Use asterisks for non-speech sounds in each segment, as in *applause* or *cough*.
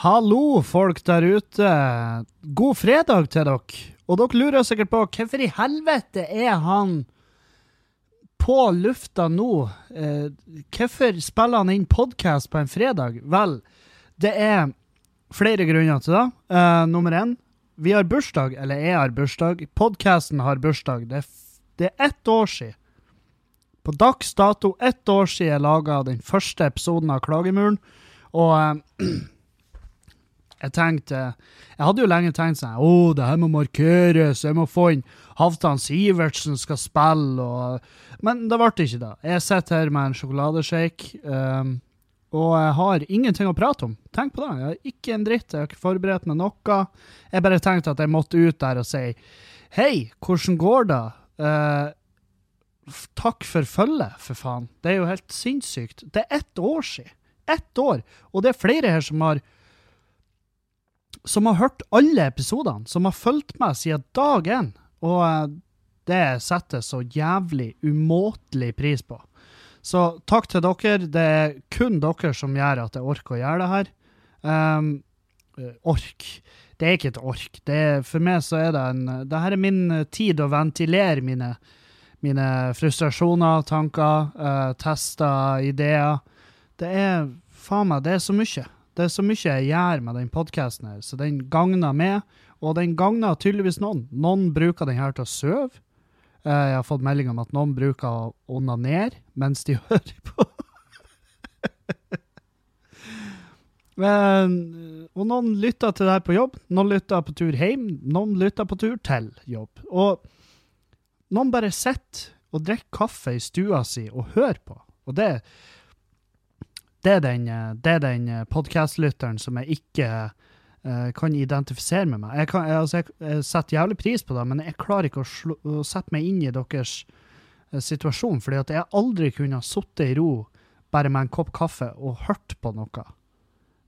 Hallo, folk der ute. God fredag til dere. Og dere lurer sikkert på hvorfor i helvete er han på lufta nå? Eh, hvorfor spiller han inn podkast på en fredag? Vel, det er flere grunner til det. Eh, nummer én, vi har bursdag, eller jeg har bursdag. Podkasten har bursdag. Det er, det er ett år siden. På dags dato ett år siden jeg laga den første episoden av Klagemuren. Og eh, *clears throat* jeg tenkte Jeg hadde jo lenge tenkt sånn Å, det her må markeres, jeg må få inn Halvdan Sivertsen skal spille, og Men det ble ikke det. Jeg sitter her med en sjokoladeshake, um, og jeg har ingenting å prate om. Tenk på det. Jeg har ikke en dritt, jeg har ikke forberedt meg noe. Jeg bare tenkte at jeg måtte ut der og si Hei, hvordan går det? Uh, takk for følget, for faen. Det er jo helt sinnssykt. Det er ett år siden. Ett år! Og det er flere her som har som har hørt alle episodene, som har fulgt meg siden dag én. Og eh, det setter så jævlig umåtelig pris på. Så takk til dere. Det er kun dere som gjør at jeg orker å gjøre det her. Um, ork. Det er ikke et ork. Er, for meg så er det en Det her er min eh, tid å ventilere mine, mine frustrasjoner, tanker, uh, tester, ideer. Det er faen meg, det er så mye. Det er så mye jeg gjør med den podkasten her, så den gagner meg, og den gagner tydeligvis noen. Noen bruker den her til å sove. Eh, Jeg har fått melding om at noen bruker å onanere mens de *laughs* hører på. Men, og noen lytter til det her på jobb, noen lytter på tur hjem, noen lytter på tur til jobb. Og noen bare sitter og drikker kaffe i stua si og hører på. Og det, det er den, eh, det er den podkastlytteren som jeg ikke uh, kan identifisere med meg. Jeg, kan, jeg, altså, jeg, jeg setter jævlig pris på det, men jeg klarer ikke å, slå, å sette meg inn i deres eh, situasjon, fordi at jeg aldri kunne ha sittet i ro bare med en kopp kaffe og hørt på noe.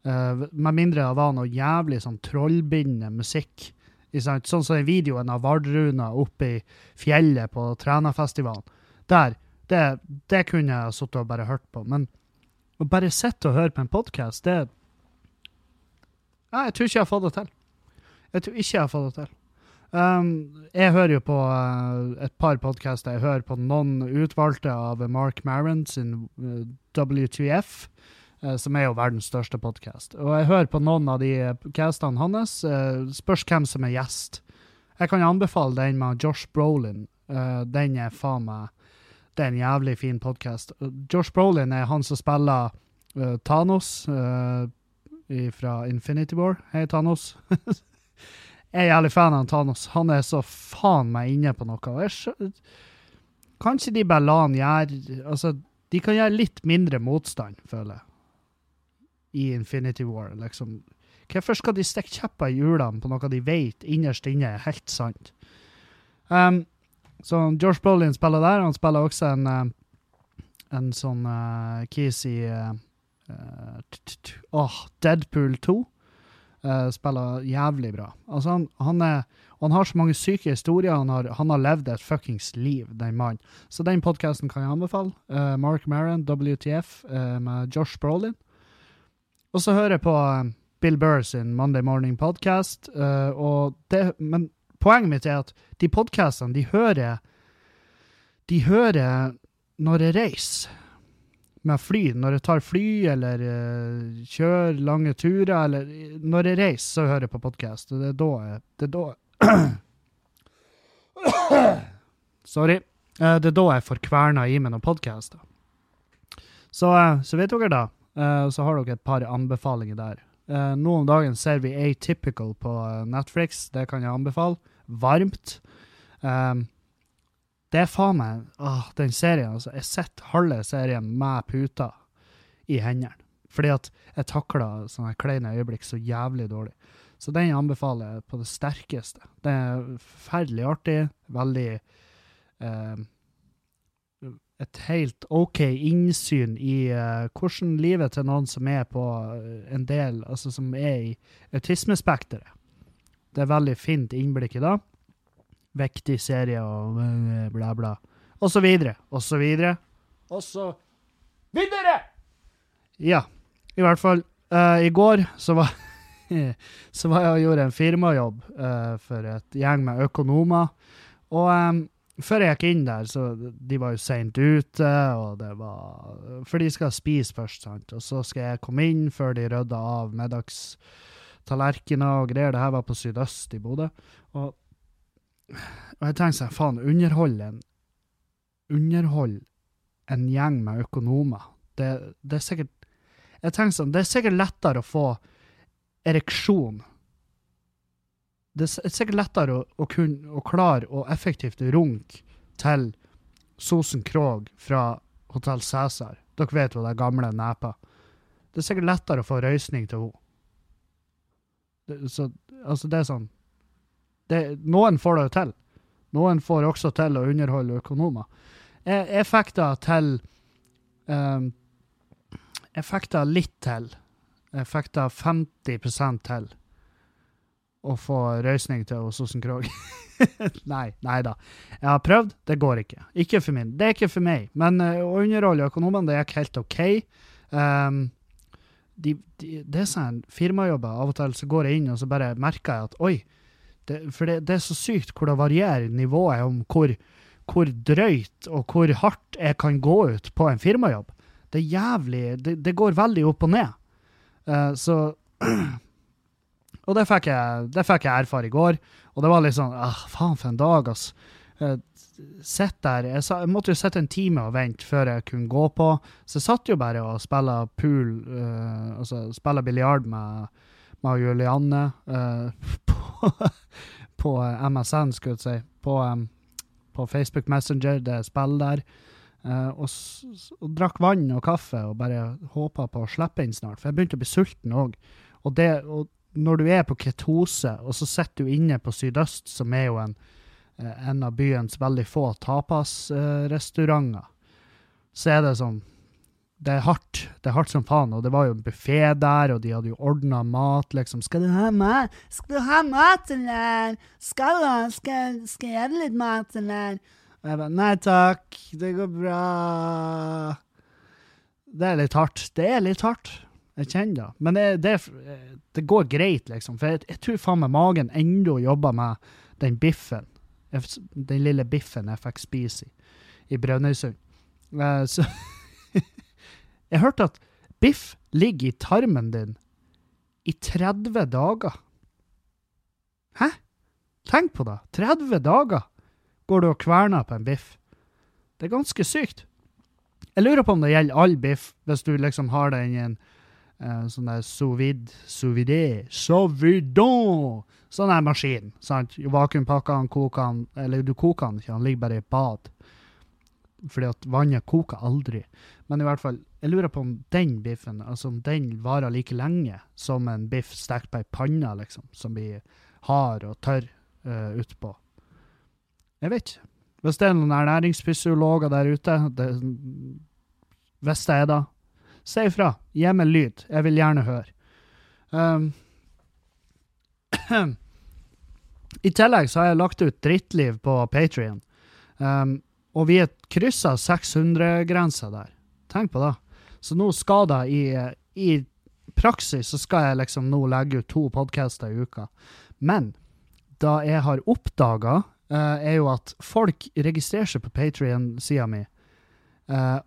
Uh, med mindre det var noe jævlig sånn trollbindende musikk. Sånn som den videoen av Vardruna oppe i fjellet på Trænafestivalen. Der, det, det kunne jeg sittet og bare hørt på. Men å bare sitte og høre på en podkast, det Nei, jeg tror ikke jeg har fått det til. Jeg tror ikke jeg har fått det til. Um, jeg hører jo på uh, et par podkaster. Jeg hører på noen utvalgte av Mark Maron sin eh, WTF, uh, som er jo verdens største podkast. Og jeg hører på noen av de eh, castene hans. eh, spørs hvem som er gjest. Jeg kan anbefale den med Josh Brolin. Eh, den er faen meg Det er en jævlig fin podkast. Josh Brolin er han som spiller uh, Thanos uh, fra Infinity War. Hei, Thanos. *laughs* jeg er jævlig fan av Thanos. Han er så faen meg inne på noe. Kanskje de bare la han gjøre Altså, de kan gjøre litt mindre motstand, føler jeg, i Infinity War. liksom. Hvorfor skal de stikke kjepper i hjulene på noe de vet innerst inne er helt sant? Um, så George Brolin spiller der. Han spiller også en, eh, en sånn uh, Keys i uh, Deadpool 2. Uh, spiller jævlig bra. Altså, han, han, er, han har så mange syke historier. Han har, han har levd et fuckings liv, den mannen. Så den podkasten kan jeg anbefale. Uh, Mark Maron, WTF, uh, med Josh Brolin. Og så hører jeg på Bill Burr sin Monday Morning Podcast. og det, men poenget mitt er at de podkastene, de hører De hører når jeg reiser med fly, når jeg tar fly eller uh, kjører lange turer, eller når jeg reiser, så hører jeg på podkast. Det er da jeg Det er da *coughs* Sorry. Uh, det er da jeg får kverna i meg noen podkaster. Så, uh, så vet dere da. Så har dere et par anbefalinger der. Nå om dagen ser vi Atypical på Netflix. Det kan jeg anbefale. Varmt. Um, det er faen meg åh, Den serien, altså. Jeg sitter halve serien med puta i hendene. Fordi at jeg takla sånne kleine øyeblikk så jævlig dårlig. Så den anbefaler jeg på det sterkeste. Det er forferdelig artig. Veldig eh, Et helt OK innsyn i eh, hvordan livet til noen som er på eh, en del Altså som er i autismespekteret. Det er veldig fint innblikk i det. Vektig serie og eh, bla, bla. Og så videre, og så videre. Og så videre! Ja, i hvert fall. Uh, I går så var *laughs* så var jeg og gjorde en firmajobb uh, for et gjeng med økonomer. Og um, før jeg gikk inn der, så de var jo seint ute, og det var For de skal spise først, sant. Og så skal jeg komme inn før de rydder av middagstallerkener og greier. Det her var på Sydøst i Bodø. Og, og jeg tenkte sånn, faen, underhold en Underhold en gjeng med økonomer. Det, det er sikkert Jeg tenker sånn, det er sikkert lettere å få ereksjon det er sikkert lettere å, å kunne å klare å effektivt runke til Sosen Krog fra Hotell Cæsar. Dere vet jo det gamle nepa. Det er sikkert lettere å få røysning til henne. Så altså, det er sånn det, Noen får det jo til. Noen får også til å underholde økonomer. Det til um, fikk det litt til. Jeg fikk det 50 til å få røysning til hos Sosen Krog. *laughs* nei, nei da. Jeg har prøvd, det går ikke. Ikke for min. Det er ikke for meg. Men uh, å underholde økonomene, det gikk helt OK. Um, de, de, det er sånn firmajobber. Av og til så går jeg inn og så bare merker jeg at oi, det, for det, det er så sykt hvor det varierer nivået om hvor, hvor drøyt og hvor hardt jeg kan gå ut på en firmajobb. Det er jævlig Det, det går veldig opp og ned. Uh, så *clears throat* Og det fikk, jeg, det fikk jeg erfare i går, og det var litt sånn ah, faen for en dag, ass. Eh, Sitt der jeg, sa, jeg måtte jo sitte en time og vente før jeg kunne gå på, så jeg satt jo bare og spilla pool, uh, altså spilla biljard med, med Julianne uh, *laughs* på, på MSN, skulle jeg si. På, um, på Facebook Messenger, det er spill der. Uh, og, og drakk vann og kaffe og bare håpa på å slippe inn snart, for jeg begynte å bli sulten òg. Og, og når du er på ketose, og så sitter du inne på Sydøst, som er jo en, eh, en av byens veldig få tapasrestauranter, så er det sånn Det er hardt. Det er hardt som faen. Og det var jo en buffé der, og de hadde jo ordna mat, liksom. 'Skal du ha mat? Skal du ha mat, eller? Skal du? Skal, skal jeg gjøre litt mat, eller?' Og jeg bare 'Nei takk, det går bra'. Det er litt hardt. Det er litt hardt. Jeg kjenner det. Men det, det, det går greit, liksom. For jeg, jeg tror faen meg magen ennå jobber med den biffen. Den lille biffen jeg fikk spise i, i Brønnøysund. Uh, Så *laughs* Jeg hørte at biff ligger i tarmen din i 30 dager. Hæ? Tenk på det. 30 dager går du og kverner på en biff. Det er ganske sykt. Jeg lurer på om det gjelder all biff, hvis du liksom har den i en eh, sånn der sous sovidé, sous vide, sous vidon, sånn der maskin, sant? Vakuumpakker han, koker han eller du koker han ikke, han ligger bare i et bad. Fordi at vannet koker aldri. Men i hvert fall, jeg lurer på om den biffen, altså om den varer like lenge som en biff stekt på ei panne, liksom, som blir hard og tørr uh, utpå. Jeg vet ikke. Hvis det er noen ernæringsfysiologer der ute, det, hvis det er det, si ifra. Gi meg lyd. Jeg vil gjerne høre. Um, *clears throat* I tillegg så har jeg lagt ut drittliv på Patrion. Um, og vi er kryssa 600-grensa der. Tenk på det. Så nå skal det i, i praksis så skal jeg liksom nå legge ut to podcaster i uka. Men det jeg har oppdaga, er jo at folk registrerer seg på Patrion-sida mi, eh,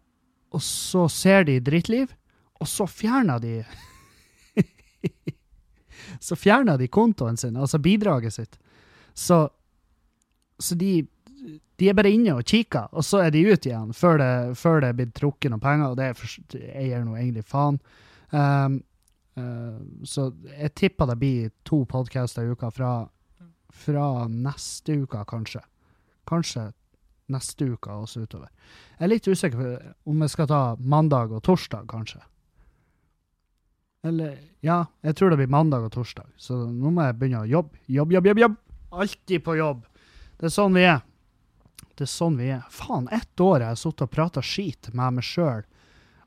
og så ser de drittliv, og så fjerner de *laughs* Så fjerner de kontoen sin, altså bidraget sitt. Så, så de, de er bare inne og kikker, og så er de ute igjen før det, er blitt trukket noen penger, og det er for, nå egentlig faen. Um, uh, så jeg tipper det blir to podcaster i uka fra, fra neste uke, kanskje. Kanskje neste uke og så utover. Jeg er litt usikker på om jeg skal ta mandag og torsdag, kanskje. Eller Ja, jeg tror det blir mandag og torsdag, så nå må jeg begynne å jobbe. Jobb, jobb, jobb, jobb! Alltid på jobb. Det er sånn vi er. Det er sånn vi er. Faen, ett år har jeg sittet og prata skit med meg sjøl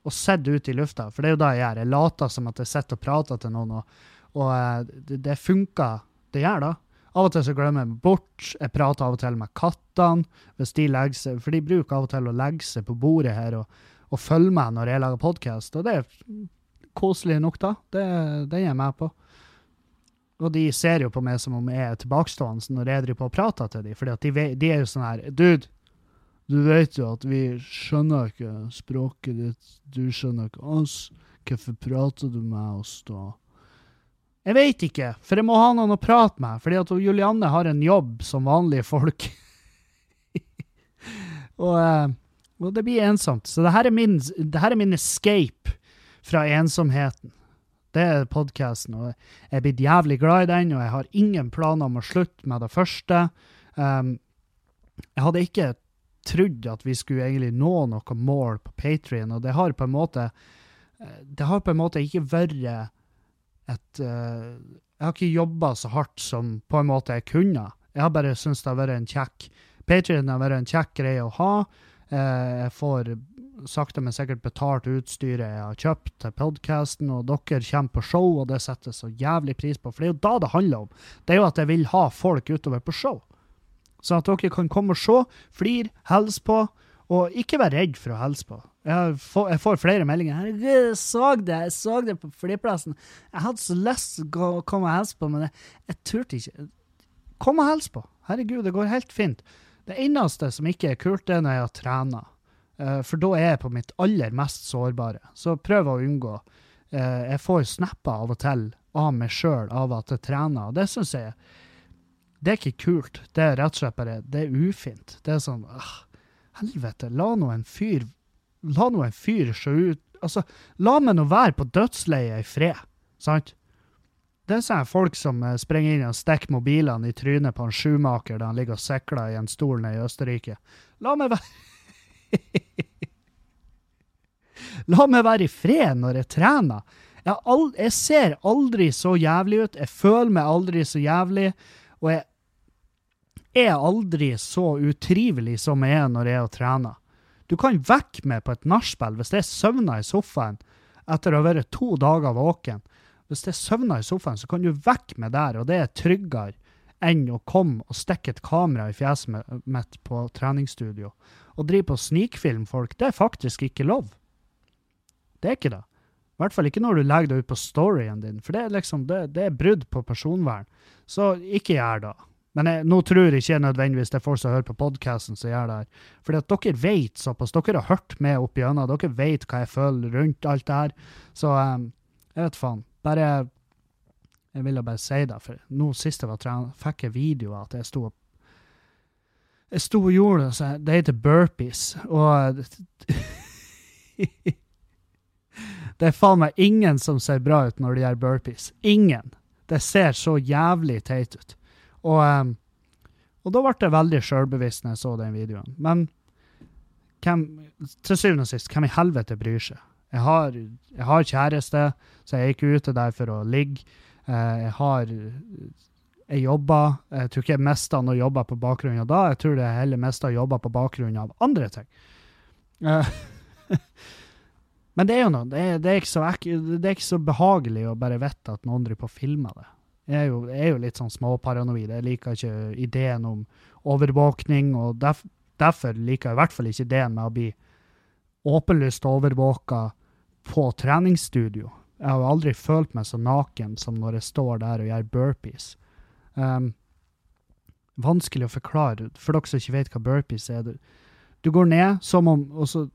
og sett ut i lufta, for det er jo det jeg gjør. Jeg later som at jeg sitter og prater til noen, og, og eh, det, det funker. Det gjør det. Av og til så glemmer jeg bort. Jeg prater av og til med kattene, hvis de legger seg, for de bruker av og til å legge seg på bordet her og, og følge meg når jeg lager podkast, og det er koselig nok, da. Det, det er jeg med på. Og de ser jo på meg som om jeg er tilbakestående når jeg driver på og prater til dem, fordi de, de er jo sånn her Dude, du vet jo at vi skjønner ikke språket ditt, du skjønner ikke oss. Hvorfor prater du med oss da? Jeg vet ikke, for jeg må ha noen å prate med, fordi at Julianne har en jobb som vanlige folk. *laughs* og, eh, og det blir ensomt. Så det her er min, her er min escape fra ensomheten. Det er podkasten, og jeg er blitt jævlig glad i den, og jeg har ingen planer om å slutte med det første. Um, jeg hadde ikke trodd at vi skulle egentlig nå noe mål på Patrion, og det har på en måte eh, Det har på en måte ikke vært et uh, Jeg har ikke jobba så hardt som på en måte jeg kunne. Jeg har bare syntes det har vært en kjekk Patrion har vært en kjekk greie å ha. Uh, jeg får sakte, men sikkert betalt utstyret jeg har kjøpt til podkasten, og dere kommer på show, og det setter så jævlig pris på. For det er jo da det handler om. Det er jo at jeg vil ha folk utover på show. Sånn at dere kan komme og se, flire, hilse på, og ikke være redd for å hilse på. Jeg får, jeg får flere meldinger. 'Herregud, jeg så det jeg så det på flyplassen. Jeg hadde så lyst til å komme og hilse på, men jeg, jeg turte ikke. Kom og hils på. Herregud, det går helt fint. Det eneste som ikke er kult, det er når jeg har trena. Eh, For da er jeg på mitt aller mest sårbare. Så prøv å unngå. Eh, Jeg får snapper av og til av meg sjøl av at jeg trener, og det syns jeg det er ikke kult. Det er rett og slett bare det er ufint. Det er sånn Helvete, la nå en fyr La nå en fyr se ut Altså, la meg nå være på dødsleiet i fred, sant? Det er folk som eh, springer inn og stikker mobilene i trynet på en sjumaker da han ligger og sikler i en stol nede i Østerrike. La meg være *laughs* La meg være i fred når jeg trener. Jeg, har al jeg ser aldri så jævlig ut, jeg føler meg aldri så jævlig, og jeg er aldri så utrivelig som jeg er når jeg er og trener. Du kan vekke meg på et nachspiel hvis jeg søvner i sofaen etter å ha vært to dager våken. Hvis jeg søvner i sofaen, så kan du vekke meg der, og det er tryggere enn å komme og stikke et kamera i fjeset mitt på treningsstudio. Å drive på snikfilm folk, det er faktisk ikke lov. Det er ikke det. I hvert fall ikke når du legger det ut på storyen din, for det er liksom, det, det er brudd på personvern. Så ikke gjør det. Men jeg, nå tror jeg ikke nødvendigvis det er folk som hører på podkasten som gjør det her. At dere vet såpass, dere har hørt meg opp gjennom, dere vet hva jeg føler rundt alt det her. Så um, jeg vet faen. Bare Jeg ville bare si det, for nå sist jeg var trener, fikk jeg video at jeg sto og Jeg sto og gjorde det, så det heter burpees, og *laughs* Det er faen meg ingen som ser bra ut når de gjør burpees. Ingen. Det ser så jævlig teit ut. Og, um, og da ble jeg veldig sjølbevisst når jeg så den videoen. Men hvem, til syvende og sist, hvem i helvete bryr seg? Jeg har, jeg har kjæreste, så jeg er ikke ute der for å ligge. Eh, jeg har Jeg jobber. Jeg tror ikke jeg mista noe jobber på bakgrunn av da. Jeg tror det heller mista jobber på bakgrunn av andre ting. Eh, *laughs* Men det er jo noe, det er, det, er ikke så det er ikke så behagelig å bare vite at noen driver på og filmer det. Jeg er, jo, jeg er jo litt sånn småparanoid. Jeg liker ikke ideen om overvåkning, og derf, derfor liker jeg i hvert fall ikke ideen med å bli åpenlyst overvåka på treningsstudio. Jeg har jo aldri følt meg så naken som når jeg står der og gjør burpees. Um, vanskelig å forklare, for dere som ikke vet hva burpees er. Du, går ned som om, og så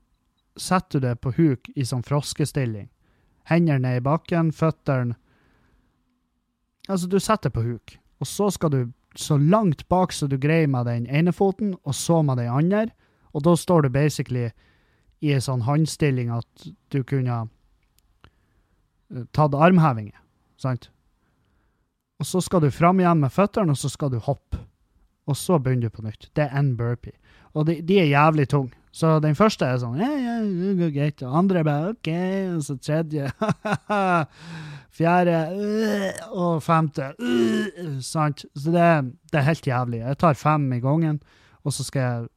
setter du deg på huk i sånn froskestilling. Hendene ned i bakken, føttene Altså, du setter på huk, og så skal du så langt bak som du greier med den ene foten, og så med den andre, og da står du basically i en sånn håndstilling at du kunne eh, tatt armhevinger, sant? Og så skal du fram igjen med føttene, og så skal du hoppe. Og så begynner du på nytt. Det er en burpee. Og de, de er jævlig tunge. Så den første er sånn ja, ja, det går greit. Og andre er bare OK. Og så tredje *laughs* Fjerde øh, og femte øh, Sant? Så det, er- det er helt jævlig. Jeg tar fem i gangen, og så skal jeg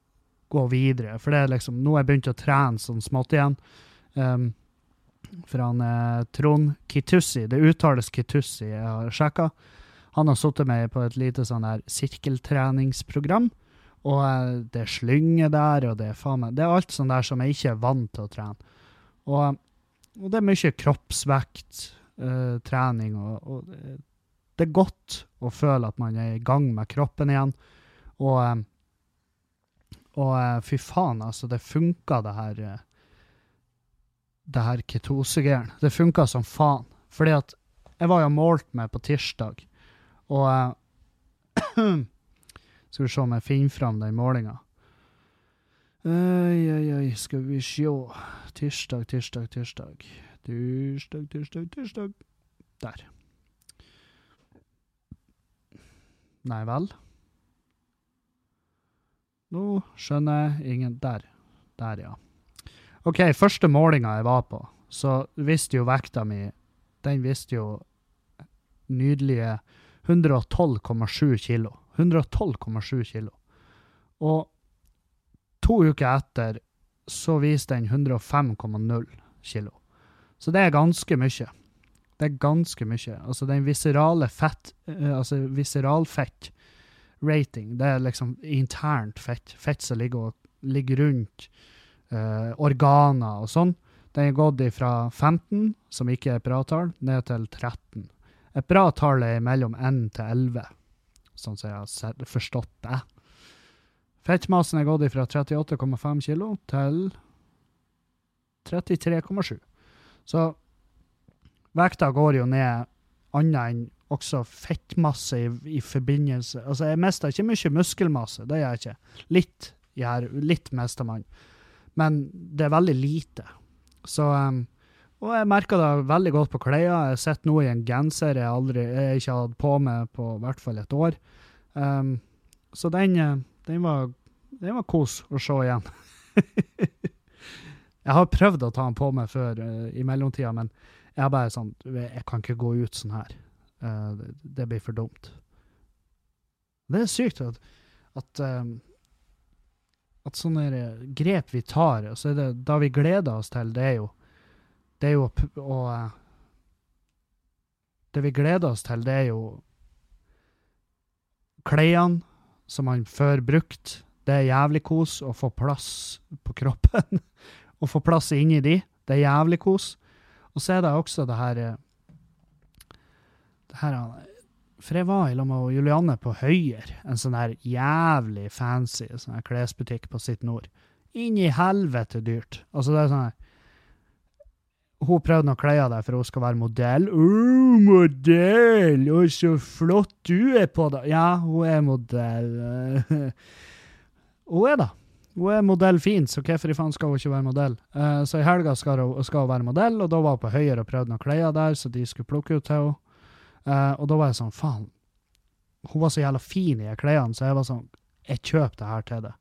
gå videre. For det er liksom Nå har jeg begynt å trene sånn smått igjen. Um, for han eh, Trond Kitussi, det uttales Kitussi, jeg har sjekka. Han har sittet med på et lite sånn her sirkeltreningsprogram. Og eh, det er slynge der, og det er faen meg Det er alt sånn der som jeg ikke er vant til å trene. Og, og det er mye kroppsvekt, uh, trening, og, og det, er godt å føle at man er i gang med kroppen igjen. Og, eh, og fy faen, altså, det funka, det her det her ketosegeren. Det funka som faen. Fordi at jeg var jo målt med på tirsdag, og eh, *clears throat* Skal vi se om jeg finner fram den målinga. Oi, oi, oi, skal vi sjå. Tirsdag, tirsdag, tirsdag. Tirsdag, tirsdag, tirsdag. Der. Nei vel. Nå skjønner jeg ingen Der. Der, ja. OK, første målinga jeg var på, så visste jo vekta mi Den visste jo nydelige 112,7 kilo. 112,7 kilo. Og to uker etter så viste den 105,0 kilo. Så det er ganske mye. Det er ganske mye. Altså den viserale fett, eh, altså viseralfett rating, det er liksom internt fett. Fett som ligger, ligger rundt uh, organer og sånn. Den er gått fra 15, som ikke er et bra tall, ned til 13. Et bra tall er mellom 1 til 11, sånn som jeg har forstått det. Fettmassen er gått fra 38,5 kilo til 33,7. Så vekta går jo ned annet enn også fettmasse i, i forbindelse Altså, jeg mister ikke mye muskelmasse, det gjør jeg ikke. Litt gjør Litt mister man. Men det er veldig lite. Så um, og jeg merka det veldig godt på klærne. Jeg sitter nå i en genser jeg aldri jeg ikke hadde på meg på i hvert fall et år. Um, så den, eh, den, var, den var kos å se igjen. *laughs* jeg har prøvd å ta den på meg før uh, i mellomtida, men jeg har bare sånn Jeg kan ikke gå ut sånn her. Uh, det, det, blir for dumt. Det er sykt at, at um, at sånne grep vi tar, altså det, da vi gleder oss til, det er jo det er jo å Det vi gleder oss til, det er jo klærne som man før brukte. Det er jævlig kos å få plass på kroppen. *laughs* Å få plass inni de. Det er jævlig kos. Og så er det også det her det her For jeg var i med Julianne på Høyer, en sånn her jævlig fancy sånn her klesbutikk på sitt nord. Inn i helvete dyrt. Altså, det er sånn her hun prøvde å kle av deg for hun skal være modell. oh, modell! Å, så flott du er på det! Ja, hun er modell. *laughs* hun er da. Hun er modell fint, så hvorfor i faen skal hun ikke være modell? Uh, så i helga skal hun, skal hun, være modell, og da var hun på Høyre og prøvde noen klær der, så de skulle plukke ut til henne. Uh, og da var jeg sånn, faen. Hun var så jævla fin i de klærne, så jeg var sånn, jeg kjøper det her til det.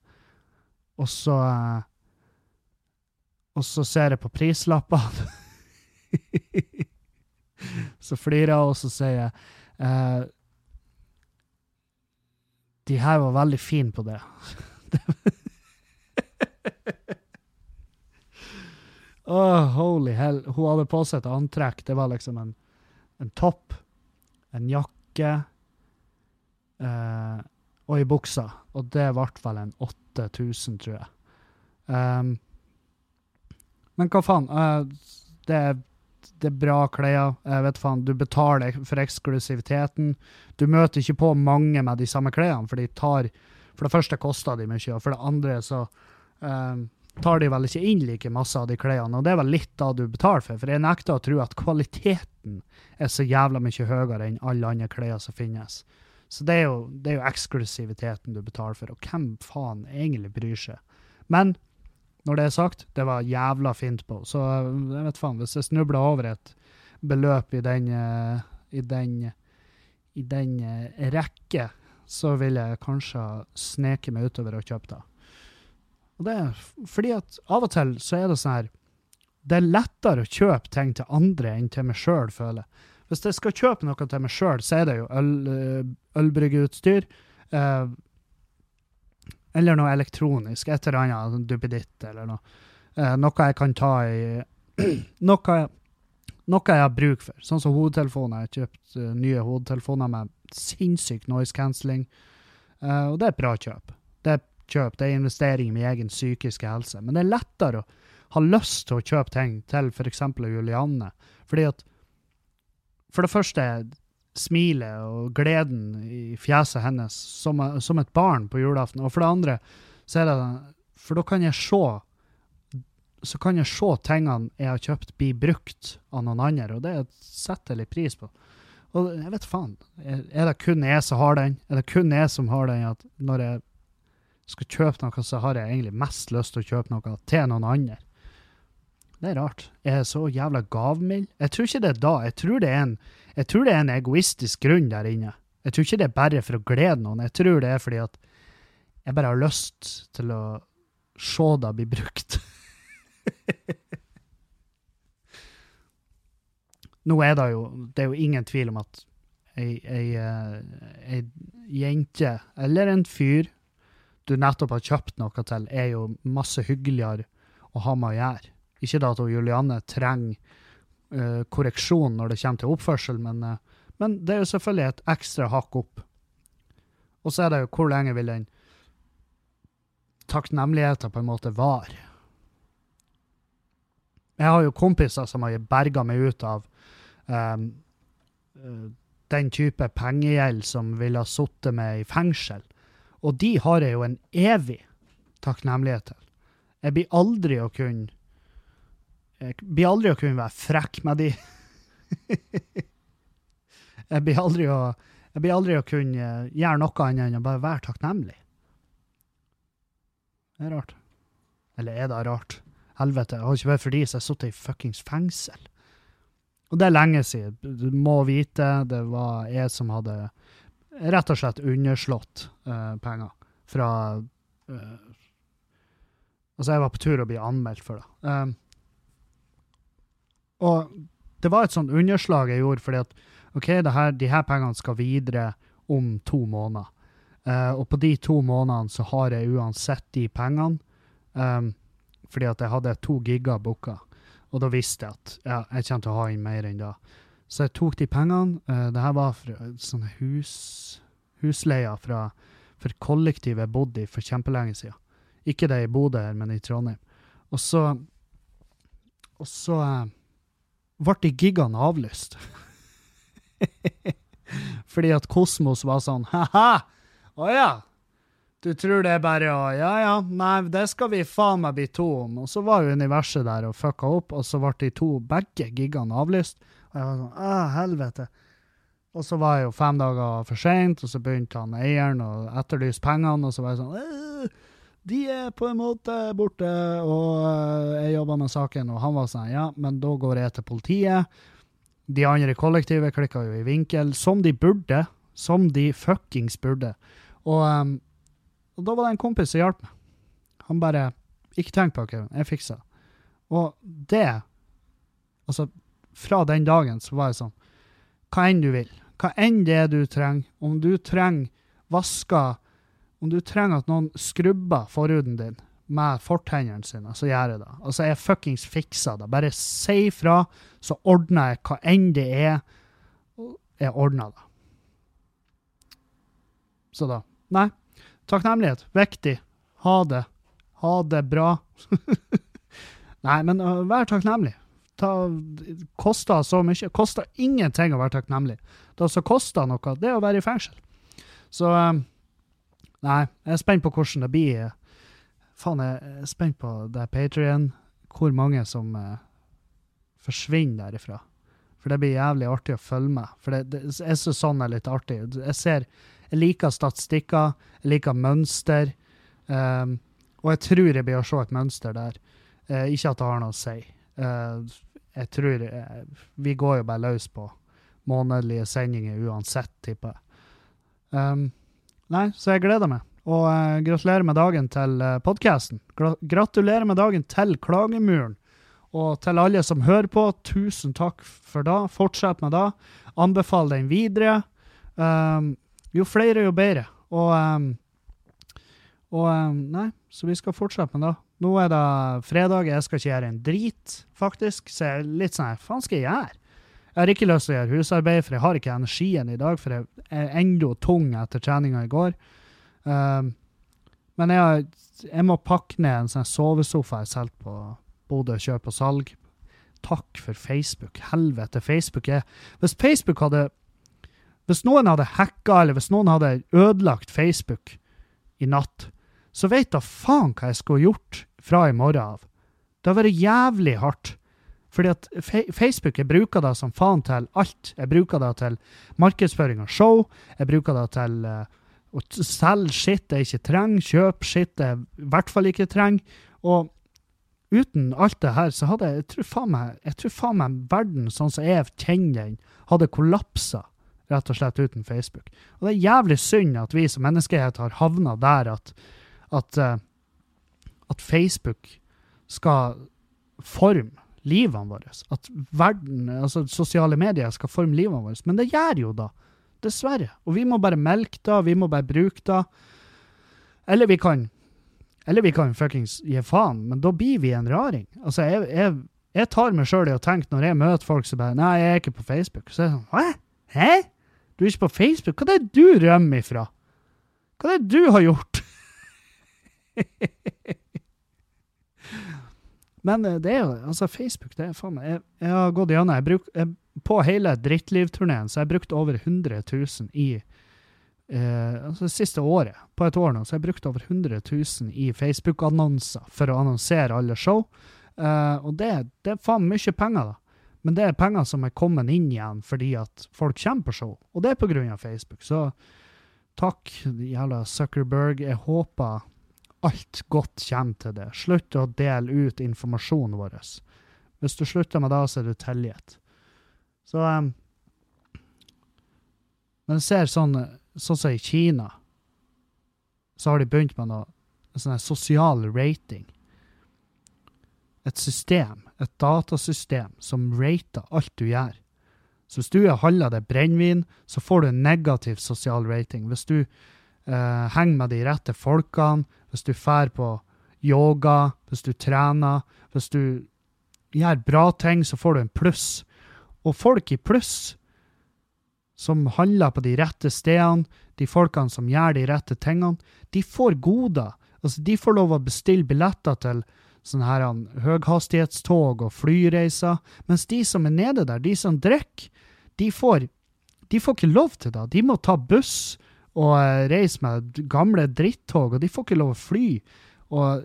Og så uh, Og så ser jeg på prislappene. *laughs* *laughs* så flirer jeg, og så sier jeg eh, De her var veldig fine på det. *laughs* oh, holy hell. Hun hadde på seg et antrekk. Det var liksom en, en topp, en jakke eh, og ei bukse. Og det ble vel en 8000, tror jeg. Um, men hva faen? Uh, det det er bra klær. Jeg vet faen, Du betaler for eksklusiviteten. Du møter ikke på mange med de samme klærne, for de tar For det første koster de mye, og for det andre så eh, tar de vel ikke inn like masse av de klærne. Og det er vel litt da du betaler for, for jeg nekter å tro at kvaliteten er så jævla mye høyere enn alle andre klær som finnes. Så det er, jo, det er jo eksklusiviteten du betaler for, og hvem faen egentlig bryr seg? Men når det er sagt, det var jævla fint på. Så jeg vet faen, hvis jeg snubler over et beløp i den, uh, i den, i den uh, rekke, så vil jeg kanskje sneke meg utover og kjøpe det. Og det er fordi at av og til så er det sånn her Det er lettere å kjøpe ting til andre enn til meg sjøl, føler jeg. Hvis jeg skal kjøpe noe til meg sjøl, så er det jo øl, eh, ølbryggeutstyr. Uh, eller noe elektronisk. Et eller annet duppeditt eller noe. Eh, noe jeg kan ta i *clears throat* noe, noe, jeg har bruk for. Sånn som hodetelefoner. Jeg har kjøpt uh, nye hodetelefoner med sinnssyk noise cancelling. Uh, og det er et bra kjøp. Det er kjøp, det er investering i min egen psykiske helse. Men det er lettere å ha lyst til å kjøpe ting til f.eks. Julianne. Fordi at For det første, smilet og gleden i fjeset hennes som, som et barn på julaften. Og for det andre så er det For da kan jeg se så kan jeg se tingene jeg har kjøpt, bli brukt av noen andre, og det setter jeg litt pris på. Og jeg vet faen, er det kun jeg som har den? Er det kun jeg som har den at når jeg skal kjøpe noe, så har jeg egentlig mest lyst til å kjøpe noe til noen andre? Det er rart. Jeg er så jævla gavmild. Jeg tror ikke det er da. Jeg tror det er en, det er en egoistisk grunn der inne. Jeg tror ikke det er bare for å glede noen. Jeg tror det er fordi at jeg bare har lyst til å se det bli brukt. *laughs* Nå er det jo Det er jo ingen tvil om at ei, ei, eh, ei, jente, eller en fyr du nettopp har kjøpt noe til, er jo masse hyggeligere å ha med å gjøre. Ikke da at Julianne trenger uh, korreksjon når det kommer til oppførsel, men, uh, men, det er jo selvfølgelig et ekstra hakk opp. Og så er det jo hvor lenge vil den takknemligheten på en måte vare? Jeg har jo kompiser som har berga meg ut av um, den type pengegjeld som ville ha sittet meg i fengsel. Og de har jeg jo en evig takknemlighet til. Jeg blir aldri å kunne Jeg blir aldri å kunne være frekk med de. *laughs* jeg blir aldri å jeg blir aldri å kunne gjøre noe annet enn å bare være takknemlig. Det er rart. Eller er det rart? Helvete, det har ikke vært for de som har sittet i fuckings fengsel. Og det er lenge siden. Du må vite, det var jeg som hadde rett og slett underslått uh, penger fra uh, Altså, jeg var på tur å bli anmeldt for det. Um, og det var et sånt underslag jeg gjorde fordi at OK, her, de her pengene skal videre om to måneder. Uh, og på de to månedene så har jeg uansett de pengene. Um, fordi at jeg hadde to giger booka. Og da visste jeg at ja, jeg kommer til å ha inn mer enn da. Så jeg tok de pengene. Uh, det her var fra, sånne hus, husleier fra, for kollektivet jeg bodde i for kjempelenge siden. Ikke det i Bodø, men i Trondheim. Og så Og så uh, ble de gigene avlyst. *laughs* Fordi at Kosmos var sånn ha-ha! Å ja, du tror det er bare å Ja ja, nei, det skal vi faen meg bli to om. Og så var jo universet der og fucka opp, og så ble de to, begge gigene avlyst. Og jeg var sånn Å, helvete. Og så var jeg jo fem dager for seint, og så begynte han eieren å etterlyse pengene, og så var jeg sånn De er på en måte borte, og jeg jobba med saken, og han var sånn Ja, men da går jeg til politiet. De andre i kollektivet klikka jo i vinkel, som de burde. Som de fuckings burde. Og um, og da var det en kompis som hjalp meg. Han bare Ikke tenk på det. Jeg fikser det. Og det Altså, fra den dagen så var jeg sånn Hva enn du vil. Hva enn det du trenger. Om du trenger vaska Om du trenger at noen skrubber forhuden din med fortennene sine, så gjør jeg det. Altså, jeg fuckings fikser det. Bare si fra, så ordner jeg hva enn det er. Jeg ordner det. Så da Nei, Takknemlighet. Viktig. Ha det. Ha det bra. *laughs* Nei, men uh, vær takknemlig. Ta, koster så mye. Koster ingenting å være takknemlig. Det som koster noe, det er å være i fengsel. Så um, Nei, jeg er spent på hvordan det blir. Faen, jeg er spent på det Patrion, hvor mange som uh, forsvinner derifra. For det blir jævlig artig å følge med. For det, det, jeg synes sånn er litt artig. Jeg ser jeg liker statistikker, jeg liker mønster. Um, og jeg tror jeg blir å se et mønster der. Uh, ikke at det har noe å si. Uh, jeg tror uh, Vi går jo bare løs på månedlige sendinger uansett, tipper jeg. Um, nei, så jeg gleder meg. Og gratulerer med dagen til uh, podkasten. Gratulerer med dagen til Klagemuren. Og til alle som hører på, tusen takk for det. Fortsett med det. Anbefal den videre. Um, jo flere, jo bedre. Og, um, og um, Nei, så vi skal fortsette med det. Nå er det fredag, jeg skal ikke gjøre en drit, faktisk. Så jeg er litt sånn Hva faen skal jeg gjøre? Jeg har ikke lyst til å gjøre husarbeid, for jeg har ikke energien i dag. For jeg er enda tung etter treninga i går. Um, men jeg, jeg, må pakke ned en sånn sovesofa jeg solgte på Bodø kjøp på salg. Takk for Facebook. Helvete, Facebook er Hvis Facebook hadde Hvis noen hadde hacka, eller hvis noen hadde ødelagt Facebook i natt, så vet da faen hva jeg skulle gjort fra i morgen av. Det har vært jævlig hardt. Fordi at Facebook jeg bruker det som faen til alt. Jeg bruker det til markedsføring av show. Jeg bruker det til uh, å selge skitt jeg ikke trenger. Kjøpe skitt jeg i hvert fall ikke trenger. Og uten alt det her, så hadde jeg, jeg tror faen meg, jeg tror faen meg verden sånn som jeg kjenner den, hadde kollapsa rett og slett uten Facebook. Og det er jævlig synd at vi som menneskehet har havna der at, at, uh, at Facebook skal forme livene våre. At verden, altså sosiale medier skal forme livene våre. Men det gjør jo da. Dessverre. Og vi må bare melke det, vi må bare bruke det. Eller vi kan eller vi kan fuckings gi faen, men da blir vi en raring. Altså, jeg, jeg, jeg tar meg sjøl i å tenke når jeg møter folk som bare 'Nei, jeg er ikke på Facebook'. Så er jeg sånn Hæ? Hæ? Du er ikke på Facebook? Hva er det du rømmer ifra? Hva er det du har gjort? *laughs* Men eh, det er jo altså Facebook det er faen meg Jeg, jeg har gått gjennom jeg bruk, jeg, På hele Drittlivturneen så har jeg brukt over 100 000 i eh, altså det siste året. På et år nå så har jeg brukt over 100 000 i Facebook-annonser for å annonsere alle show. Eh, og det, det er faen mye penger, da. Men det er penger som er kommet inn igjen fordi at folk kommer på show. Og det er på grunn av Facebook. Så takk, jævla Zuckerberg. Jeg håper alt godt kommer til det. Slutt å dele ut informasjonen vår. Hvis du slutter med det, så er du tilgitt. Så um, Men jeg ser sånn sånn som i Kina, så har de begynt med noe sånn sosial rating. Et system, et datasystem, som rater alt du gjør. Så hvis du handla deg brennevin, så får du en negativ sosial rating. Hvis du eh, henger med de rette folkene, hvis du drar på yoga, hvis du trener, hvis du gjør bra ting, så får du en pluss. Og folk i pluss, som handler på de rette stedene, de folkene som gjør de rette tingene, de får goder. Altså, de får lov å bestille billetter til sånne her høyhastighetstog og flyreiser, mens de som er nede der, de som drikker, de får, de får ikke lov til det. De må ta buss og reiser reise med gamle drittog, og de får ikke lov å fly. Og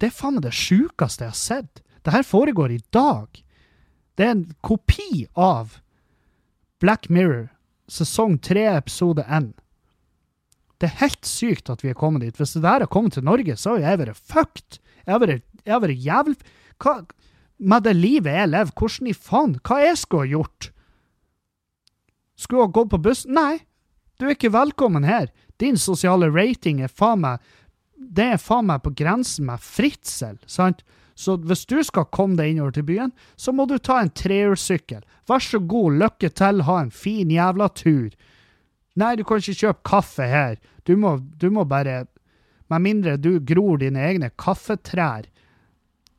det er faen meg det sjukeste jeg har sett. Det her foregår i dag. Det er en kopi av Black Mirror, sesong tre, episode N. Det er helt sykt at vi er kommet dit. Hvis det der har kommet til Norge, så har jeg vært fucked. Jeg har vært, jeg jævlig Hva Med det livet jeg lever, hvordan i faen Hva jeg skulle ha gjort? Skulle ha gått på bussen? Nei, du er ikke velkommen her. Din sosiale rating er faen meg Det er faen meg på grensen med fritsel, sant? Så hvis du skal komme deg innover til byen, så må du ta en trehjulssykkel. Vær så god, lykke til, ha en fin jævla tur. Nei, du kan ikke kjøpe kaffe her. Du må, du må bare Med mindre du gror dine egne kaffetrær,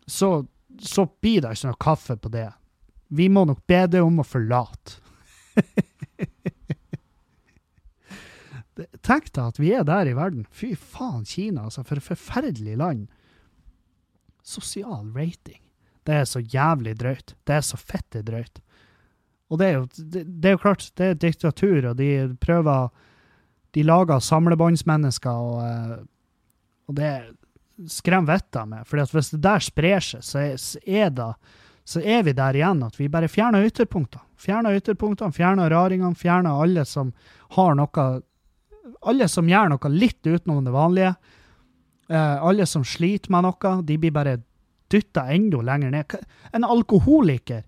så, så blir det ikke noe kaffe på det. Vi må nok be deg om å forlate. *laughs* Tenk deg at vi er der i verden. Fy faen, Kina, altså. For et forferdelig land. Sosial rating. Det er så jævlig drøyt. Det er så fette drøyt. Og det er jo, det, det er jo klart, det er diktatur, og de prøver De lager samlebåndsmennesker, og, eh, og det skremmer vettet av meg. For hvis det der sprer seg, så er, så er det så er vi der igjen at vi bare fjerner ytterpunktene. Fjerner ytterpunktene, fjerner raringene, fjerner alle som har noe alle som gjør noe litt utenom det vanlige, eh, alle som sliter med noe, de blir bare dytta enda lenger ned. En alkoholiker,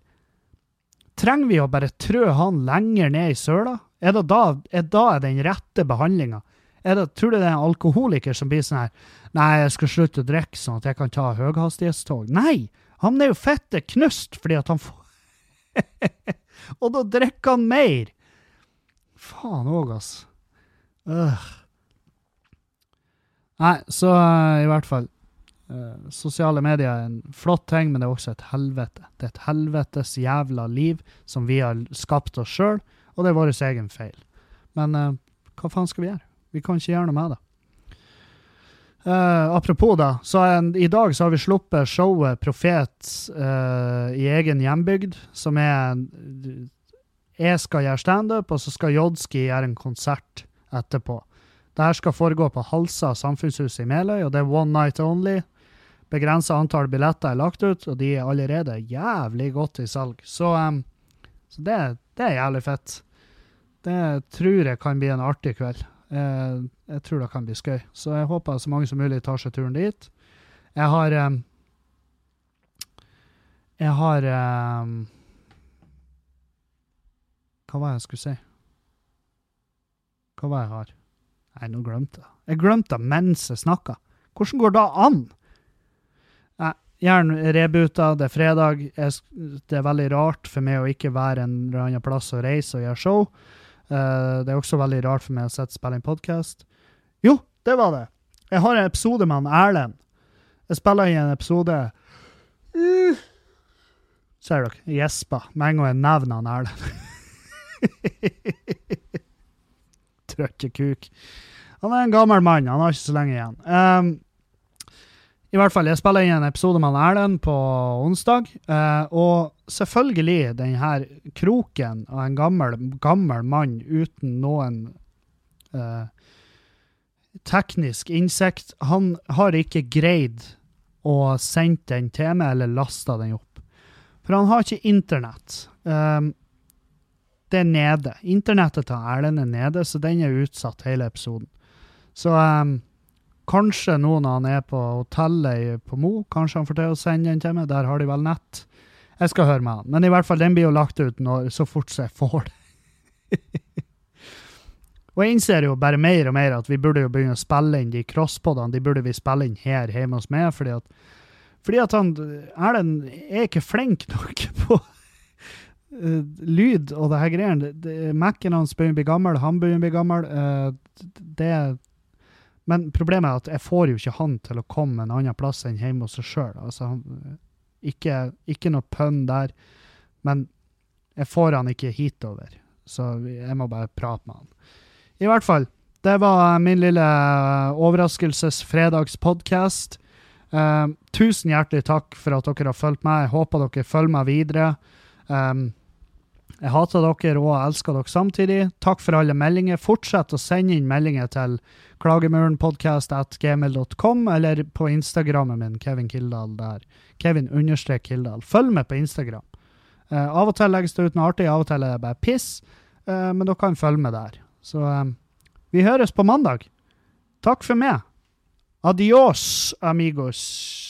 trenger vi å bare trø han lenger ned i søla? Er det da, er da den rette behandlinga? Tror du det er en alkoholiker som blir sånn her Nei, jeg skal slutte å drikke sånn at jeg kan ta høyhastighetstog. Nei! Han er jo fette knust fordi at han får *laughs* Og da drikker han mer! Faen òg, altså. Uh. Nei, så uh, i hvert fall. Uh, sosiale medier er en flott ting, men det er også et helvete. Det er et helvetes jævla liv som vi har skapt oss sjøl, og det er vår egen feil. Men uh, hva faen skal vi gjøre? Vi kan ikke gjøre noe med det. Apropos da, så en, i dag så har vi sluppet showet Profet i egen hjembygd, som er jeg skal gjøre standup, og så skal Jodski gjøre en konsert etterpå. Det her skal foregå på Halsa samfunnshus i Meløy, og det er one night only. Begrensa antall billetter er lagt ut, og de er allerede jævlig godt i salg. Så, um, så det, det, er jævlig fett. Det tror jeg kan bli en artig kveld. Jeg, jeg tror det kan bli skøy. Så jeg håper så mange som mulig tar seg turen dit. Jeg har um, Jeg har um, Hva var det jeg skulle si? Hva var jeg har? Nei, nå glemte jeg. Jeg glemte det mens jeg snakka. Hvordan går det an? Nei, Gjerne rebuta, det er fredag. Jeg, det er veldig rart for meg å ikke være en eller annen plass og reise og gjøre show. Uh, det er også veldig rart for meg å sitte og spille en podkast. Jo, det var det! Jeg har en episode med han Erlend. Jeg spiller i en episode uh, Ser dere? Gjesper med en gang jeg nevner han Erlend. *laughs* Trøkke kuk. Han er en gammel mann, han har ikke så lenge igjen. Um, I hvert fall, jeg spiller inn en episode med Erlend på onsdag. Uh, og selvfølgelig den her kroken av en gammel, gammel mann uten noen uh, teknisk innsikt. Han har ikke greid å sende den til meg eller lasta den opp. For han har ikke internett. Um, det er nede. Internettet til Erlend er nede, så den er utsatt hele episoden. Så um, kanskje nå når han er på hotellet på Mo, kanskje han får til å sende den til meg. Der har de vel nett. Jeg skal høre med han. Men i hvert fall, den blir jo lagt ut når, så fort som jeg får det. *laughs* og jeg innser jo bare mer og mer at vi burde jo begynne å spille inn de crosspodene. De burde vi spille inn her hjemme hos meg, fordi at, fordi at han Erlend er ikke flink nok *laughs* på uh, lyd og det her greiene. Mac-en hans begynner å bli gammel, han begynner å bli gammel. Uh, det Men problemet er at jeg får jo ikke han til å komme en annen plass enn hjemme hos seg sjøl. Altså, ikke, ikke noe pønn der. Men jeg får han ikke hitover, så jeg må bare prate med han. I hvert fall, det var min lille overraskelses-fredagspodkast. Uh, tusen hjertelig takk for at dere har fulgt meg. Jeg håper dere følger meg videre. Um, jeg hater dere og elsker dere samtidig. Takk for alle meldinger. Fortsett å sende inn meldinger til klagemurenpodkast.gmail.com eller på Instagrammen min, Kevin Kildahl der. Kevin understrek Kildahl. Følg med på Instagram. Uh, av og til legges det ut noe artig, av og til er det bare piss, uh, men dere kan følge med der. Så um, vi høres på mandag. Takk for meg. Adios, amigos.